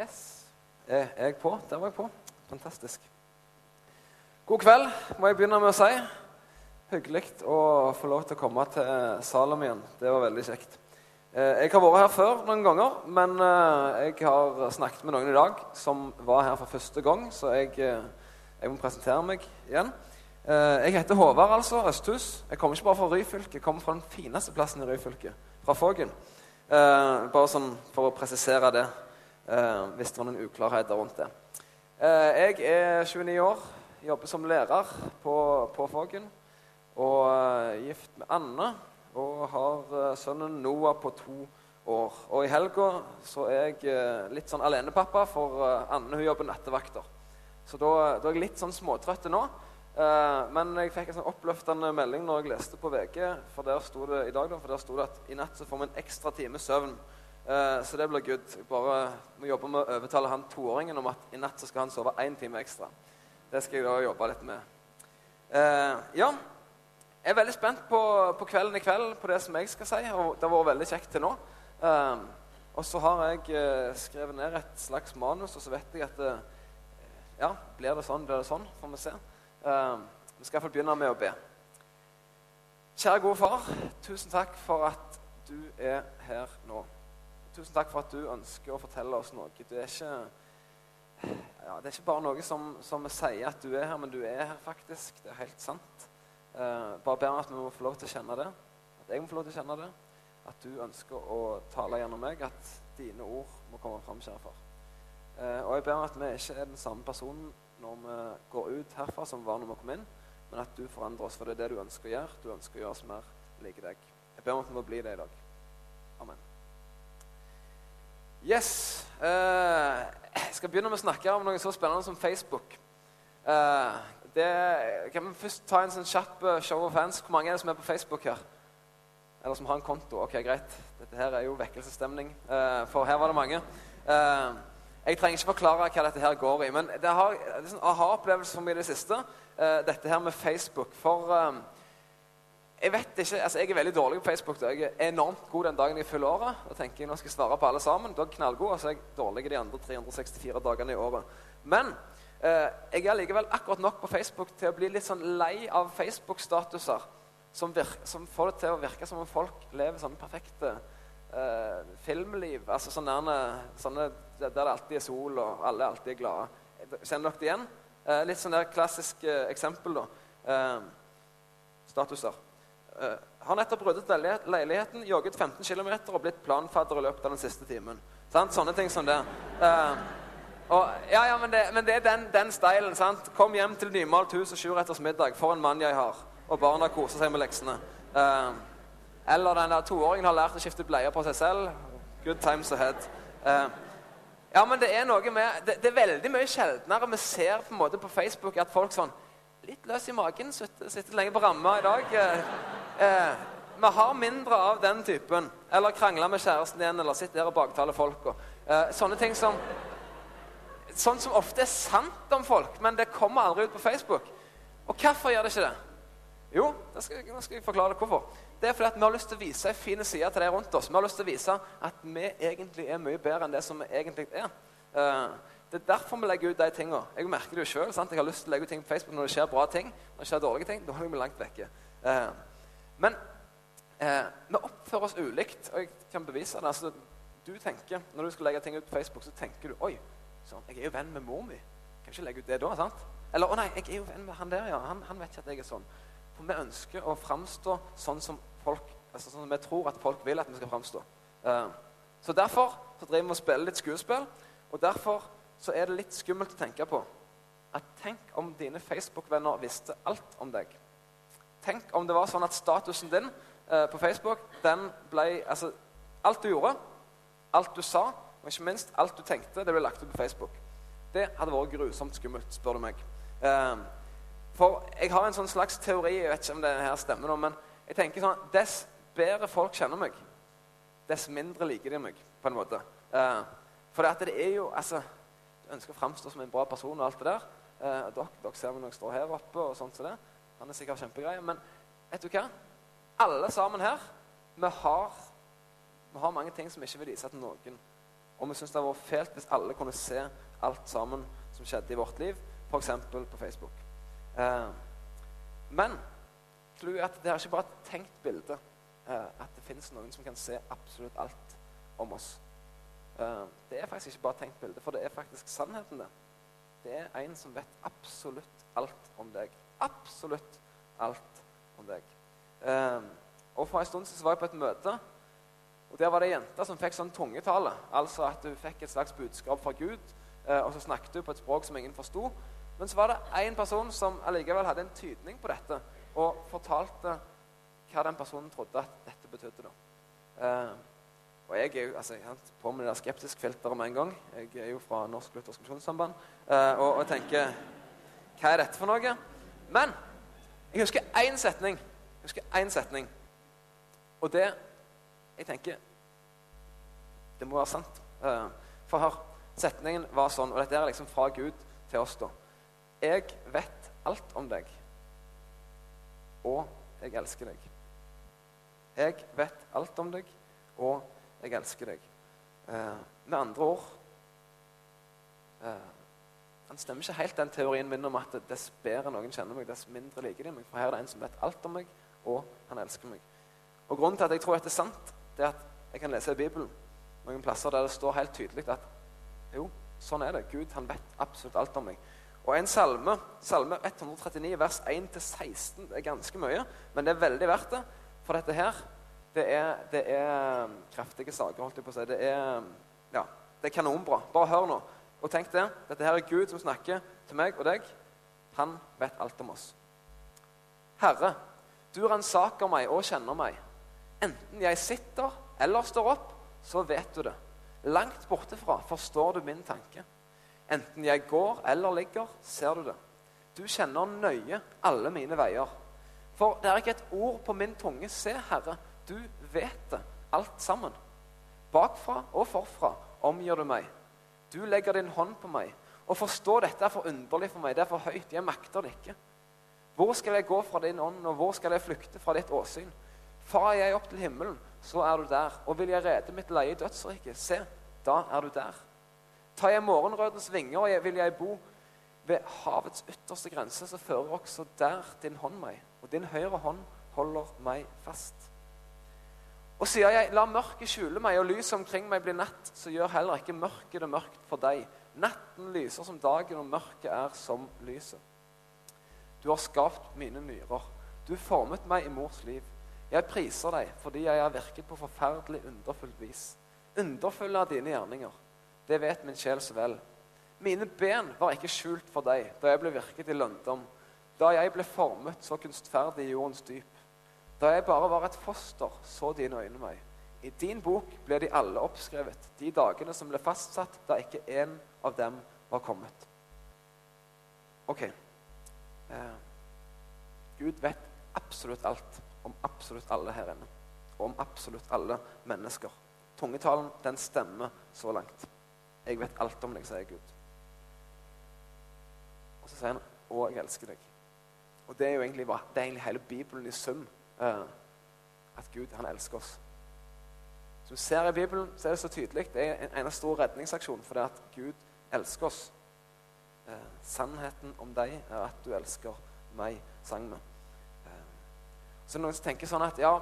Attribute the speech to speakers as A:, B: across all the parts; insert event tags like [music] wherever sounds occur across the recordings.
A: Yes. Er jeg på? Der var jeg på. Fantastisk. God kveld, må jeg begynne med å si. Hyggelig å få lov til å komme til Salem igjen. Det var veldig kjekt. Eh, Jeg har vært her før noen ganger, men eh, jeg har snakket med noen i dag som var her for første gang, så jeg, eh, jeg må presentere meg igjen. Eh, Jeg heter Håvard, altså. Østhus. Jeg kommer ikke bare fra Ryfylke, jeg kommer fra den fineste plassen i Ryfylke. Fra Fågen. Eh, bare sånn for å presisere det, eh, hvis det var noen uklarheter rundt det. Eh, jeg er 29 år, jobber som lærer på, på Fågen. Og eh, gift med Anne og har eh, sønnen Noah på to år. Og i helga så er jeg eh, litt sånn alenepappa, for eh, Anne hun jobber nattevakter. Så da, da er jeg litt sånn småtrøtt nå. Eh, men jeg fikk en sånn oppløftende melding når jeg leste på VG, for der sto det i dag da, for der sto det at i natt så får vi en ekstra time søvn. Eh, så det blir good. Jeg bare må jobbe med å overtale han toåringen om at i natt så skal han sove én time ekstra. Det skal jeg da jobbe litt med. Eh, ja, jeg er veldig spent på, på kvelden i kveld, på det som jeg skal si. og Det har vært veldig kjekt til nå. Eh, og så har jeg eh, skrevet ned et slags manus, og så vet jeg at eh, ja, blir det sånn, blir det sånn, får vi se. Vi skal iallfall begynne med å be. Kjære gode far, tusen takk for at du er her nå. Tusen takk for at du ønsker å fortelle oss noe. Du er ikke, ja, det er ikke bare noe som, som vi sier at du er her, men du er her faktisk. Det er helt sant. Eh, bare ber om at vi må få lov til å kjenne det. At jeg må få lov til å kjenne det. At du ønsker å tale gjennom meg. At dine ord må komme fram, kjære far. Eh, og jeg ber om at vi ikke er den samme personen når vi går ut herfra som var når vi kom inn, men at du forandrer oss, for det er det du ønsker å gjøre. Du ønsker å gjøre oss mer like deg. Jeg ber om at vi må bli det i dag. Amen. Yes. Uh, jeg skal begynne med å snakke om noe så spennende som Facebook. Uh, det, kan vi først ta en sånn kjapp eh, show of hands? Hvor mange er det som er på Facebook her? Eller som har en konto? Ok, greit. Dette her er jo vekkelsesstemning, uh, for her var det mange. Jeg trenger ikke forklare hva dette her går i, men det har er sånn aha-opplevelse for meg i det siste, dette her med Facebook. For jeg vet ikke, altså jeg er veldig dårlig på Facebook. Da. Jeg er enormt god den dagen jeg fyller året. Da tenker jeg nå skal jeg svare på alle sammen. Da er jeg knallgod, Altså jeg er dårlig de andre 364 dagene i året. Men eh, jeg er likevel akkurat nok på Facebook til å bli litt sånn lei av Facebook-statuser som, som får det til å virke som om folk lever sånne perfekte eh, filmliv. Altså sånne, sånne der det alltid er sol, og alle alltid er glade. Kjenner dere det igjen? Eh, litt sånn der klassisk eh, eksempel, da. Eh, statuser. Eh, har nettopp ryddet leiligheten, jogget 15 km og blitt planfadder i løpet av den siste timen. Sant? Sånne ting som det. Uh, og, ja, ja, men det, men det er den, den stilen. sant? Kom hjem til nymalt hus og sjuretters middag. For en mann jeg har. Og barna koser seg med leksene. Uh, eller den der toåringen har lært å skifte bleier på seg selv. Good times ahead. Uh, ja, men det er noe med det, det er veldig mye sjeldnere vi ser på en måte på Facebook at folk sånn Litt løs i magen, sitter lenge på ramma i dag. Eh, eh, vi har mindre av den typen. Eller krangler med kjæresten igjen, eller sitter der og baktaler folk. Eh, sånne ting som Sånn som ofte er sant om folk, men det kommer aldri ut på Facebook. Og hvorfor gjør det ikke det? Jo, da skal, nå skal jeg forklare deg hvorfor. Det er fordi at vi har lyst til å vise en fin side til de rundt oss. Vi har lyst til å vise at vi egentlig er mye bedre enn det som vi egentlig er. Eh, det er derfor vi legger ut de tingene. Jeg merker det jo selv, sant? Jeg har lyst til å legge ut ting på Facebook når det skjer bra ting. Når det skjer dårlige ting, da holder vi langt vekke. Eh, men eh, vi oppfører oss ulikt, og jeg kan bevise det. Altså, du tenker, Når du skal legge ting ut på Facebook, så tenker du Oi, sånn, jeg er jo venn med mor mi. Kan ikke legge ut det da? sant? Eller å nei, jeg er jo venn med han der, ja. Han, han vet ikke at jeg er sånn. For vi ønsker å framstå sånn som folk, altså sånn som vi tror at folk vil at vi skal framstå. Eh, så derfor så driver vi og spiller litt skuespill, og derfor så er det litt skummelt å tenke på at tenk om dine Facebook-venner visste alt om deg. Tenk om det var sånn at statusen din eh, på Facebook, den ble Altså, alt du gjorde, alt du sa, og ikke minst alt du tenkte, det ble lagt ut på Facebook. Det hadde vært grusomt skummelt, spør du meg. Eh, for jeg har en sånn slags teori, jeg vet ikke om det her stemmer nå, men jeg tenker sånn Dess bedre folk kjenner meg, dess mindre liker de meg, på en måte. Eh, for det, det er jo Altså, ønsker å framstå som en bra person og alt det der. Eh, dere, dere ser meg når jeg står her oppe og sånt som det. Han er sikkert kjempegreie. Men vet du hva? Alle sammen her, vi har, vi har mange ting som vi ikke vil vise til noen Og vi syns det hadde vært fælt hvis alle kunne se alt sammen som skjedde i vårt liv, f.eks. på Facebook. Eh, men at det er ikke bare et tenkt bilde. Eh, at det finnes noen som kan se absolutt alt om oss. Eh, det er faktisk ikke bare et tenkt bilde, for det er faktisk sannheten, det. Det er en som vet absolutt alt om deg. Absolutt alt om deg. Eh, og For en stund siden var jeg på et møte, og der var det ei jente som fikk sånn tungetale. Altså at hun fikk et slags budskap fra Gud, eh, og så snakket hun på et språk som ingen forsto. Men så var det én person som allikevel hadde en tydning på dette, og fortalte hva den personen trodde at dette betydde. Eh, og jeg er jo altså, jeg på med det der skeptisk-filteret med en gang. Jeg er jo fra Norsk Luthersk Misjonssamband eh, og, og tenker Hva er dette for noe? Men jeg husker én setning. Jeg husker én setning. Og det Jeg tenker Det må være sant. Eh, for hør, setningen var sånn, og dette er liksom fra Gud til oss, da. Jeg vet alt om deg, og jeg elsker deg. Jeg vet alt om deg, og jeg elsker deg. Eh, med andre ord eh, Han stemmer ikke helt, den teorien min om at dess bedre noen kjenner meg, dess mindre liker de meg. For her er det en som vet alt om meg, og han elsker meg. Og Grunnen til at jeg tror at det er sant, det er at jeg kan lese i Bibelen noen plasser der det står helt tydelig at jo, sånn er det. Gud han vet absolutt alt om meg. Og en salme, salme 139, vers 1-16, er ganske mye, men det er veldig verdt det. For dette her, det er, det er um, kraftige saker, holdt jeg på å si. Det er, um, ja, det er kanonbra. Bare hør nå. Og tenk det. Dette her er Gud som snakker til meg og deg. Han vet alt om oss. Herre, du ransaker meg og kjenner meg. Enten jeg sitter eller står opp, så vet du det. Langt bortefra forstår du min tanke. Enten jeg går eller ligger, ser du det. Du kjenner nøye alle mine veier. For det er ikke et ord på min tunge. Se, Herre, du vet det, alt sammen. Bakfra og forfra omgir du meg. Du legger din hånd på meg. Å forstå dette er for underlig for meg. Det er for høyt. Jeg makter det ikke. Hvor skal jeg gå fra din ånd, og hvor skal jeg flykte fra ditt åsyn? Far jeg opp til himmelen, så er du der. Og vil jeg rede mitt leie i dødsriket, se, da er du der. Tar jeg morgenrødens vinger, og vil jeg bo ved havets ytterste grense, så fører også der din hånd meg, og din høyre hånd holder meg fast. Og sier jeg, la mørket skjule meg, og lyset omkring meg blir natt, så gjør heller ikke mørket det mørkt for deg. Natten lyser som dagen, og mørket er som lyset. Du har skapt mine nyrer. Du formet meg i mors liv. Jeg priser deg fordi jeg har virket på forferdelig underfullt vis. Underfulle av dine gjerninger. Det vet min sjel så vel. Mine ben var ikke skjult for deg da jeg ble virket i lønndom, da jeg ble formet så kunstferdig i jordens dyp. Da jeg bare var et foster, så dine øyne meg. I din bok ble de alle oppskrevet, de dagene som ble fastsatt da ikke én av dem var kommet. Ok. Eh, Gud vet absolutt alt om absolutt alle her inne. Og om absolutt alle mennesker. Tungetalen, den stemmer så langt. Jeg vet alt om deg, sier Gud. Og så sier han 'Å, jeg elsker deg'. Og det er jo egentlig, det er egentlig hele Bibelen i sum. Uh, at Gud, han elsker oss. Som vi ser i Bibelen, så er det så tydelig. Det er en, en stor redningsaksjon for det at Gud elsker oss. Eh, sannheten om deg er at du elsker meg, sang vi. Så noen som tenker sånn at ja,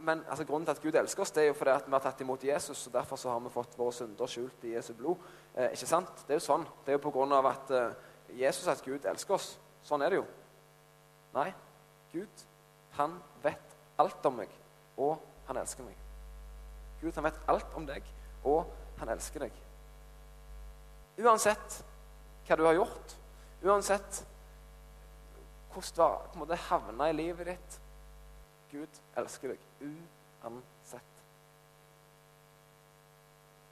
A: men altså, Grunnen til at Gud elsker oss, det er jo fordi at vi har tatt imot Jesus, og derfor så har vi fått våre synder skjult i Jesu blod. Eh, ikke sant? Det er jo sånn. Det er jo på grunn av at eh, Jesus at Gud elsker oss. Sånn er det jo. Nei. Gud, han vet alt om meg, og han elsker meg. Gud, han vet alt om deg, og han elsker deg. Uansett hva du har gjort, uansett hvordan du har havna i livet ditt Gud elsker deg uansett.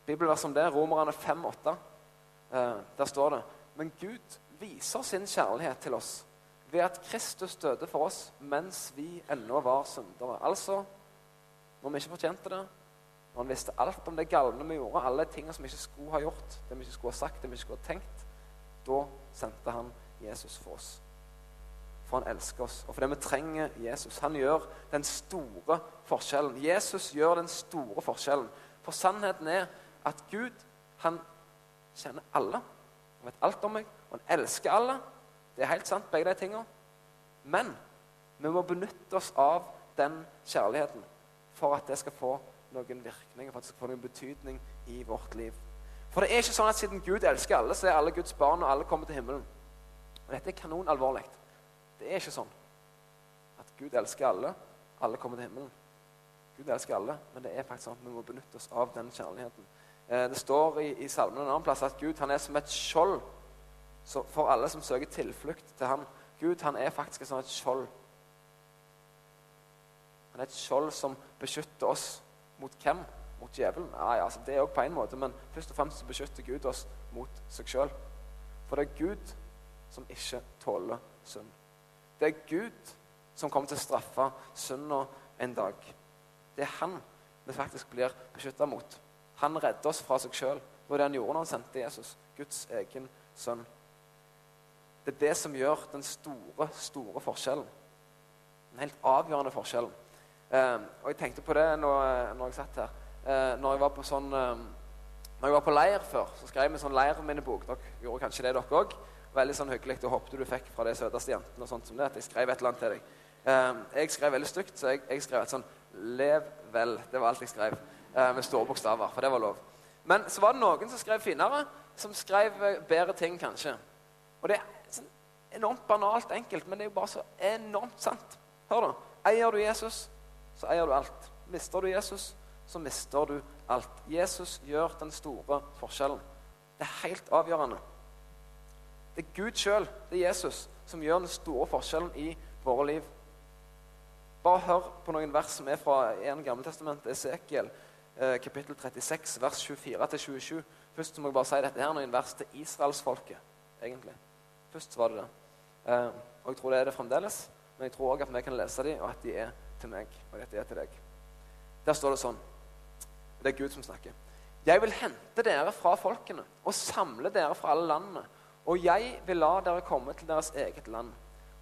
A: Bibelvers om det, Romerne 5,8. Eh, der står det Men Gud viser sin kjærlighet til oss ved at Kristus døde for oss mens vi ennå var syndere. Altså, når vi ikke fortjente det, når han visste alt om det galne vi gjorde, alle tingene som vi ikke skulle ha gjort, det vi ikke skulle ha sagt, det vi ikke skulle ha tenkt, da sendte han Jesus for oss for han elsker oss, og fordi vi trenger Jesus. Han gjør den store forskjellen. Jesus gjør den store forskjellen. For sannheten er at Gud Han kjenner alle. Han vet alt om meg, og han elsker alle. Det er helt sant, begge de tingene. Men vi må benytte oss av den kjærligheten for at det skal få noen virkninger, for at det skal få noen betydning i vårt liv. For det er ikke sånn at siden Gud elsker alle, så er alle Guds barn, og alle kommer til himmelen. Og Dette er kanonalvorlig. Det er ikke sånn at Gud elsker alle, alle kommer til himmelen. Gud elsker alle, men det er faktisk sånn at vi må benytte oss av den kjærligheten. Eh, det står i, i salmen en annen plass at Gud han er som et skjold for alle som søker tilflukt til ham. Gud han er faktisk et sånt skjold. Han er et skjold som beskytter oss mot hvem? Mot djevelen? Ja, ja, altså, det òg på en måte, men først og fremst beskytter Gud oss mot seg sjøl. For det er Gud som ikke tåler synd. Det er Gud som kommer til å straffe synda en dag. Det er han vi faktisk blir beskytta mot. Han redder oss fra seg sjøl. Det var det han gjorde når han sendte Jesus, Guds egen sønn. Det er det som gjør den store, store forskjellen. Den helt avgjørende forskjellen. Eh, og jeg tenkte på det når, når jeg satt her. Eh, når jeg var på sånn eh, Når jeg var på leir før, så skrev vi sånn leirminnebok. Dere gjorde kanskje det, dere òg. Veldig sånn hyggelig. Og håpte du fikk fra de søteste jentene og sånt som det. At jeg skrev et eller annet til deg. Eh, jeg skrev veldig stygt, så jeg, jeg skrev et sånn 'Lev vel'. Det var alt jeg skrev. Eh, med store bokstaver, for det var lov. Men så var det noen som skrev finere, som skrev eh, bedre ting, kanskje. Og det er enormt banalt enkelt, men det er jo bare så enormt sant. Hør da. Eier du Jesus, så eier du alt. Mister du Jesus, så mister du alt. Jesus gjør den store forskjellen. Det er helt avgjørende. Det er Gud sjøl, det er Jesus, som gjør den store forskjellen i våre liv. Bare hør på noen vers som er fra en Gammeltestamentet, Esekiel Eh, kapittel 36, vers 24-27. Først må jeg bare si dette her noen vers til israelsfolket, egentlig. Først var det det. Eh, og jeg tror det er det fremdeles, men jeg tror òg at vi kan lese dem, og at de er til meg, og at de er til deg. Der står det sånn Det er Gud som snakker. Jeg vil hente dere fra folkene og samle dere fra alle landene. Og jeg vil la dere komme til deres eget land.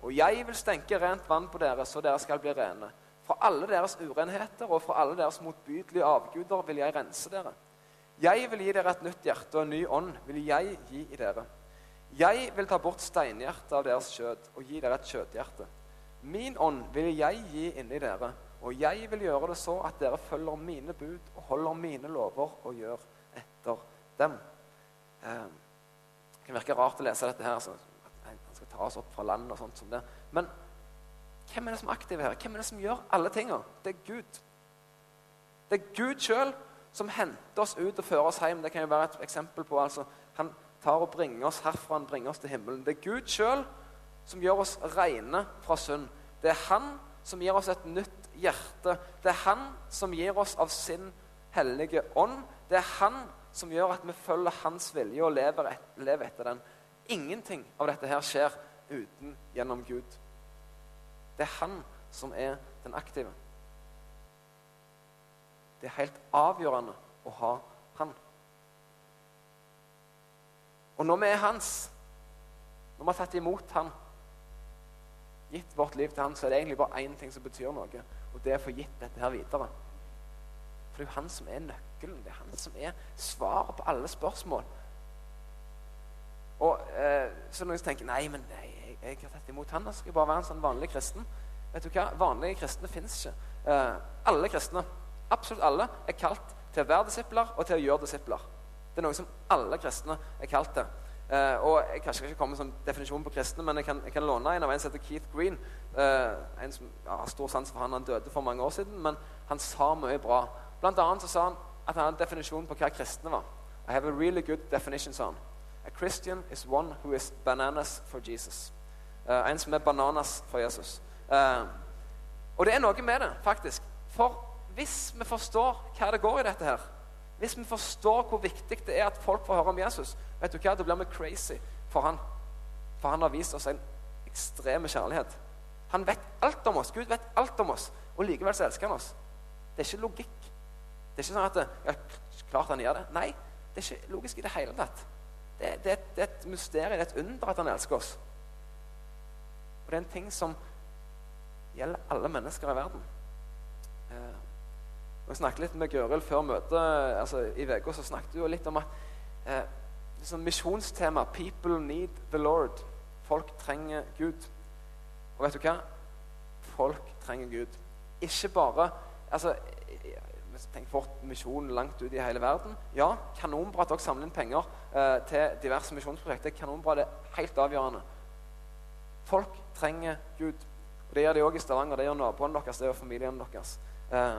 A: Og jeg vil stenke rent vann på dere, så dere skal bli rene. Fra alle deres urenheter og fra alle deres motbydelige avguder vil jeg rense dere. Jeg vil gi dere et nytt hjerte, og en ny ånd vil jeg gi i dere. Jeg vil ta bort steinhjertet av deres kjød og gi dere et kjødhjerte. Min ånd vil jeg gi inni dere, og jeg vil gjøre det så at dere følger mine bud og holder mine lover og gjør etter dem. Eh, det kan virke rart å lese dette her, at han skal ta oss opp fra land og sånt som det. Men hvem er det som er aktiv her? Hvem er det som gjør alle tingene? Det er Gud. Det er Gud sjøl som henter oss ut og fører oss hjem. Det kan jo være et eksempel på altså, Han tar og bringer oss herfra, han bringer oss til himmelen. Det er Gud sjøl som gjør oss rene fra synd. Det er han som gir oss et nytt hjerte. Det er han som gir oss av sin hellige ånd. Det er han som gjør at vi følger hans vilje og lever, et, lever etter den. Ingenting av dette her skjer uten gjennom Gud. Det er han som er den aktive. Det er helt avgjørende å ha han. Og når vi er hans, når vi har tatt imot han, gitt vårt liv til han, så er det egentlig bare én ting som betyr noe, og det er å få gitt dette her videre. For det er jo han som er nøkkelen. Det er han som er svaret på alle spørsmål. Og eh, Så noen som tenker nei, men nei, jeg har tatt imot han, og skal bare være en sånn vanlig kristen. Vet du hva? Vanlige kristne fins ikke. Eh, alle kristne, absolutt alle, er kalt til å være disipler og til å gjøre disipler. Det er noe som alle kristne er kalt til. Eh, og Jeg kan ikke komme med sånn definisjon på kristne, men jeg kan, jeg kan låne en av en som heter Keith Green. Eh, en som ja, har stor sans for han, han døde for mange år siden, men han sa mye bra. Blant annet så sa han at han hadde definisjon på hva kristne var. I have a really good definition, sa han. A Christian is one who is bananas for Jesus. Uh, en som er bananas for Jesus. Uh, og det er noe med det, faktisk. For hvis vi forstår hva det går i dette her, hvis vi forstår hvor viktig det er at folk får høre om Jesus, vet du hva, da blir vi crazy for han. For han har vist oss en ekstrem kjærlighet. Han vet alt om oss. Gud vet alt om oss, og likevel så elsker han oss. Det er ikke logikk. Det er ikke sånn at ja, klart han gjør det. Nei, det er ikke logisk i det hele tatt. Det, det, det er et mysterium, det er et under at han elsker oss. Og det er en ting som gjelder alle mennesker i verden. Eh, jeg snakket litt med Gøril før møtet altså, i uka. Så snakket hun litt om at eh, liksom misjonstema 'People need the Lord'. Folk trenger Gud. Og vet du hva? Folk trenger Gud. Ikke bare altså, Tenk fort misjon langt ut i hele verden. Ja, kanonbra at dere samler inn penger eh, til diverse misjonsprosjekter. Kanonbra, det er helt avgjørende. Folk trenger Gud. Og Det gjør de òg i Stavanger. Det gjør naboene deres, det gjør familien deres. Eh,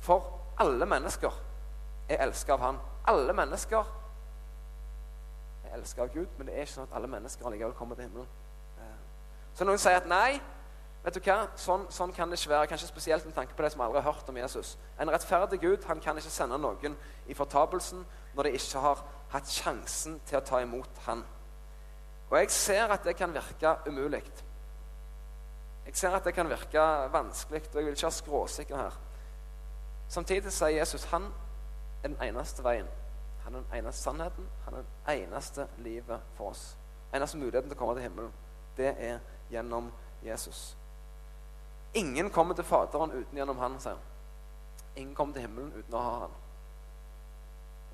A: for alle mennesker er elska av Han. Alle mennesker er elska av Gud, men det er ikke sånn at alle mennesker allikevel kommer til himmelen. Eh, så noen sier at nei, vet du hva, sånn, sånn kan det ikke være. Kanskje spesielt med tanke på de som aldri har hørt om Jesus. En rettferdig Gud han kan ikke sende noen i fortapelsen når de ikke har hatt sjansen til å ta imot Han. Og jeg ser at det kan virke umulig. Jeg ser at det kan virke vanskelig, og jeg vil ikke ha skråsikker her. Samtidig sier Jesus han er den eneste veien. Han er den eneste sannheten. Han er den eneste livet for oss. Eneste muligheten til å komme til himmelen. Det er gjennom Jesus. Ingen kommer til Faderen uten gjennom han, sier han. Ingen kommer til himmelen uten å ha han.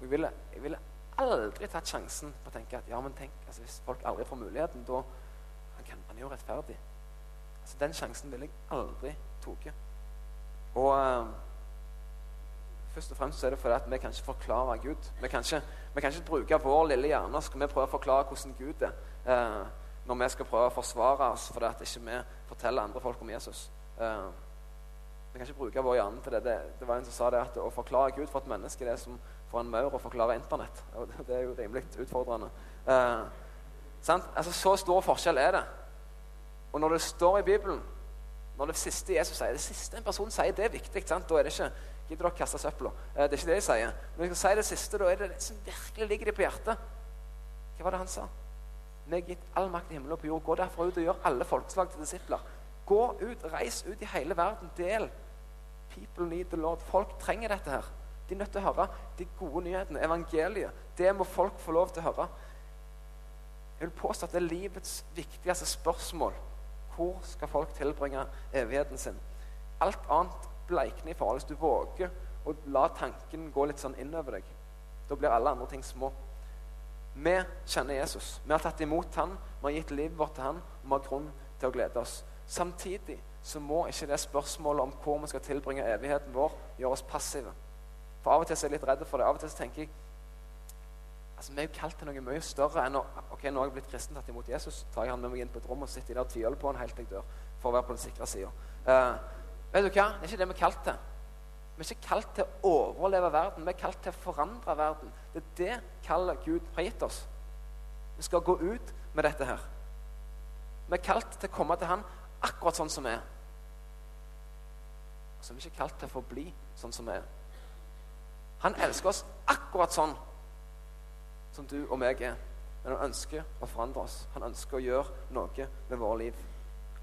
A: Jeg ville, jeg ville aldri tatt sjansen på å tenke at ja, men tenk, altså, hvis folk aldri får muligheten, da han, kan, han er jo rettferdig. Altså, den sjansen ville jeg aldri tatt. Og uh, først og fremst er det fordi at vi kan ikke forklare Gud. Vi kan ikke, vi kan ikke bruke vår lille hjerne skal vi prøve å forklare hvordan Gud er. eh, når vi skal prøve å forsvare oss fordi at ikke vi forteller andre folk om Jesus. Eh, vi kan ikke bruke vår hjerne til det. det. det. var en som sa det at Å forklare Gud for et menneske det er som for en maur å forklare Internett. [laughs] Og det er jo rimelig utfordrende. Uh, altså, Så stor forskjell er det. Og når det står i Bibelen når det siste Jesus sier, det siste en person sier, det er viktig. Sant? Da er det ikke gidder dere kaste søpla. Uh, det er ikke det jeg sier. Når jeg skal si det siste, da er det det som virkelig ligger det på hjertet. Hva var det han sa? Vi er gitt all makt i himmelen og på jord. Gå derfra ut og gjør alle folkeslag til disipler. Gå ut, reis ut i hele verden. Del. People need the Lord. Folk trenger dette her. De er nødt til å høre de gode nyhetene, evangeliet. Det må folk få lov til å høre. Jeg vil påstå at det er livets viktigste spørsmål. Hvor skal folk tilbringe evigheten sin? Alt annet bleikner i forhold. Hvis du våger å la tanken gå litt sånn innover deg, da blir alle andre ting små. Vi kjenner Jesus. Vi har tatt imot han, vi har gitt livet vårt til han, og vi har grunn til å glede oss. Samtidig så må ikke det spørsmålet om hvor vi skal tilbringe evigheten vår, gjøre oss passive. For Av og til så er jeg litt redd for det. Av og til så tenker jeg altså Vi er jo kalt til noe mye større enn å ok, nå har jeg blitt kristen, tatt imot Jesus. tar jeg han med meg inn på et rom og sitter der og tviholder på han helt til jeg dør. For å være på den sikre sida. Uh, eh, vet du hva? Det er ikke det vi er kalt til. Vi er ikke kalt til å overleve verden. Vi er kalt til å forandre verden. Det er det kallet Gud har gitt oss. Vi skal gå ut med dette her. Vi er kalt til å komme til Han akkurat sånn som vi er. Så vi er ikke kalt til å forbli sånn som vi er. Han elsker oss akkurat sånn som du og meg er. Men han ønsker å forandre oss. Han ønsker å gjøre noe med vårt liv.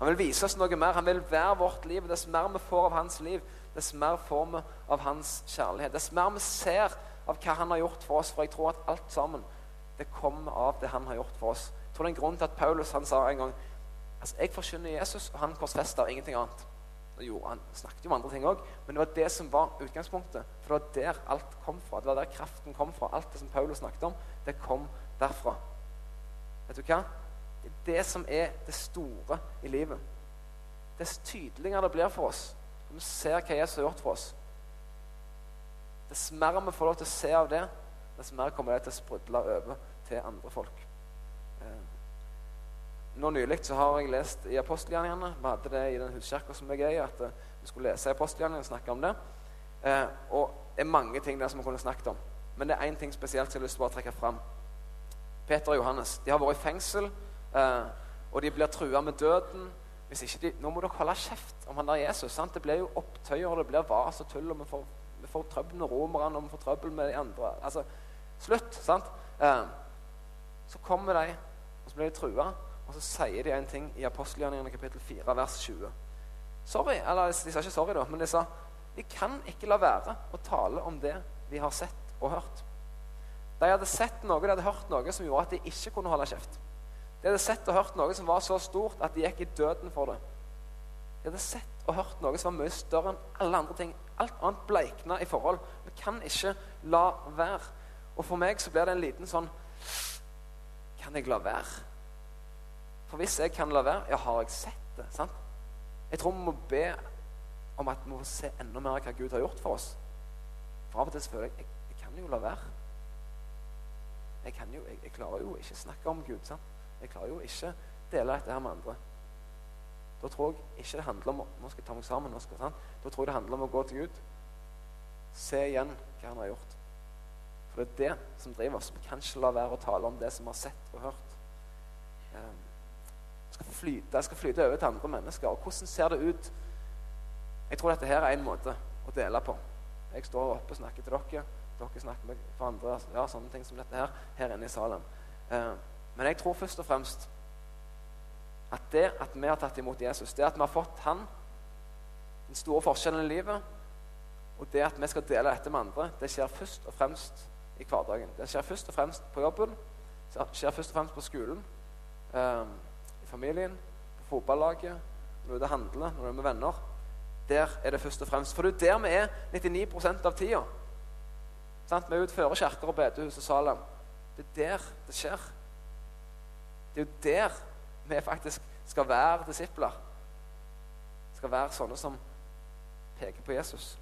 A: Han vil vise oss noe mer. Han vil være vårt liv. Dess mer vi får av hans liv, dess mer får vi av hans kjærlighet. Dess mer vi ser av hva han har gjort for oss. For jeg tror at alt sammen det kommer av det han har gjort for oss. Jeg tror det er en grunn til at Paulus han sa en gang altså, Jeg forkynner Jesus, og han korsfester ingenting annet. Jo, han snakket jo om andre ting òg, men det var det som var utgangspunktet. For det var der alt kom fra. Det var der kraften kom fra. Alt det som Paulus snakket om, det kom derfra. Vet du hva? Det er det som er det store i livet. Dess tydeligere det blir for oss når vi ser hva Jesus har gjort for oss Dess mer vi får lov til å se av det, dess mer kommer det til å sprudle over til andre folk. Eh, nå nylig så har jeg lest i apostelgjerningene. Vi hadde det i den huskirka som jeg er i, at eh, vi skulle lese i apostelgjerningene og snakke om det. Eh, og det er mange ting der som vi kunne snakket om. Men det er én ting spesielt som jeg har lyst til å trekke fram. Peter og Johannes de har vært i fengsel, eh, og de blir trua med døden. Hvis ikke de, Nå må dere holde kjeft om han der Jesus. sant? Det blir jo opptøyer, det blir vas og tull, og vi får, vi får trøbbel med romerne, og vi får trøbbel med de andre. Altså, Slutt. sant? Eh, så kommer de, og så blir de trua. Og så sier de en ting i apostelgjerningene kapittel 4, vers 20. Sorry, eller De sa ikke sorry, da, men de sa vi kan ikke la være å tale om det vi har sett og hørt. De hadde sett noe, de hadde hørt noe som gjorde at de ikke kunne holde kjeft. De hadde sett og hørt noe som var så stort at de gikk i døden for det. De hadde sett og hørt noe som var mye større enn alle andre ting. Alt annet bleikna i forhold. Vi kan ikke la være. Og for meg så blir det en liten sånn Kan jeg la være? For hvis jeg kan la være, ja, har jeg sett det? sant? Jeg tror vi må be om at vi må se enda mer av hva Gud har gjort for oss. For av og til føler jeg jeg, kan jo la være. Jeg, kan jo, jeg, jeg klarer jo ikke snakke om Gud. sant? Jeg klarer jo ikke dele dette her med andre. Da tror jeg ikke det handler om nå skal jeg ta meg sammen, nå skal, sant? Da tror jeg det handler om å gå til Gud. Se igjen hva han har gjort. For det er det som driver oss. Vi kan ikke la være å tale om det som vi har sett og hørt. Jeg skal flyte, skal flyte over til andre mennesker. Og hvordan ser det ut? Jeg tror dette her er en måte å dele på. Jeg står oppe og snakker til dere. Dere snakker med hverandre. Ja, sånne ting som dette her, her inne i salen. Men jeg tror først og fremst at det at vi har tatt imot Jesus, det at vi har fått Han, den store forskjellen i livet, og det at vi skal dele dette med andre, det skjer først og fremst i hverdagen. Det skjer først og fremst på jobben, det skjer først og fremst på skolen, eh, i familien, på fotballaget, når du er ute handler, når du er med venner. Der er det først og fremst. For det er der vi er 99 av tida. Vi er utfører kirker og bedehus og Salem. Det er der det skjer. Det er jo der vi faktisk skal være disipler. Skal være sånne som peker på Jesus.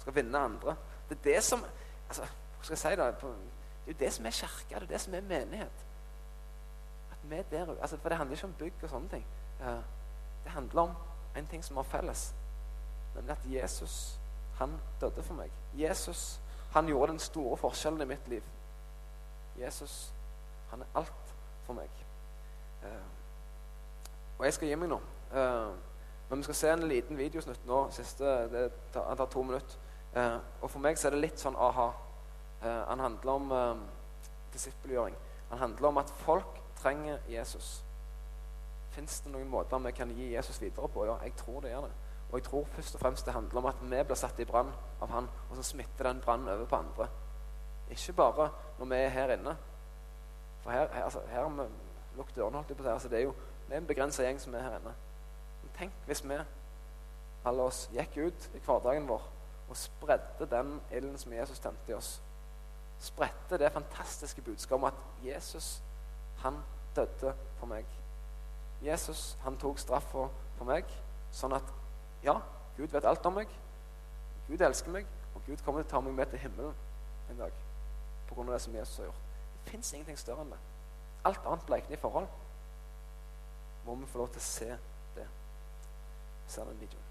A: Skal vinne andre. Det er det som altså, Hva skal jeg si det? Det er jo det som er kirke. Det er det som er menighet. At vi der, altså, For det handler ikke om bygg og sånne ting. Det handler om en ting som har felles. Nemlig at Jesus, han døde for meg. Jesus, han gjorde den store forskjellen i mitt liv. Jesus, han er alt for meg. Uh, og jeg skal gi meg nå. Uh, men vi skal se en liten videosnutt nå. Siste, det tar, tar to minutter. Uh, og for meg så er det litt sånn aha. han handler om disippelgjøring. Han handler om at folk trenger Jesus. Fins det noen måter vi kan gi Jesus videre på? Ja, jeg tror det gjør det. Og jeg tror først og fremst det handler om at vi blir satt i brann av han, og så smitter den brannen over på andre. Ikke bare når vi er her inne. For her, her, altså, her vi lukket dørene, holdt på å si. Altså, det er jo vi er en begrensa gjeng som er her inne. Men tenk hvis vi, alle oss, gikk ut i hverdagen vår og spredde den ilden som Jesus tente i oss. Spredte det fantastiske budskapet om at Jesus, han døde for meg. Jesus, han tok straffa for meg, sånn at ja, Gud vet alt om meg. Gud elsker meg, og Gud kommer til å ta meg med til himmelen en dag pga. det som Jesus har gjort. Det fins ingenting større enn det. Alt annet blekner i forhold må vi få lov til å se det. Ser den videoen.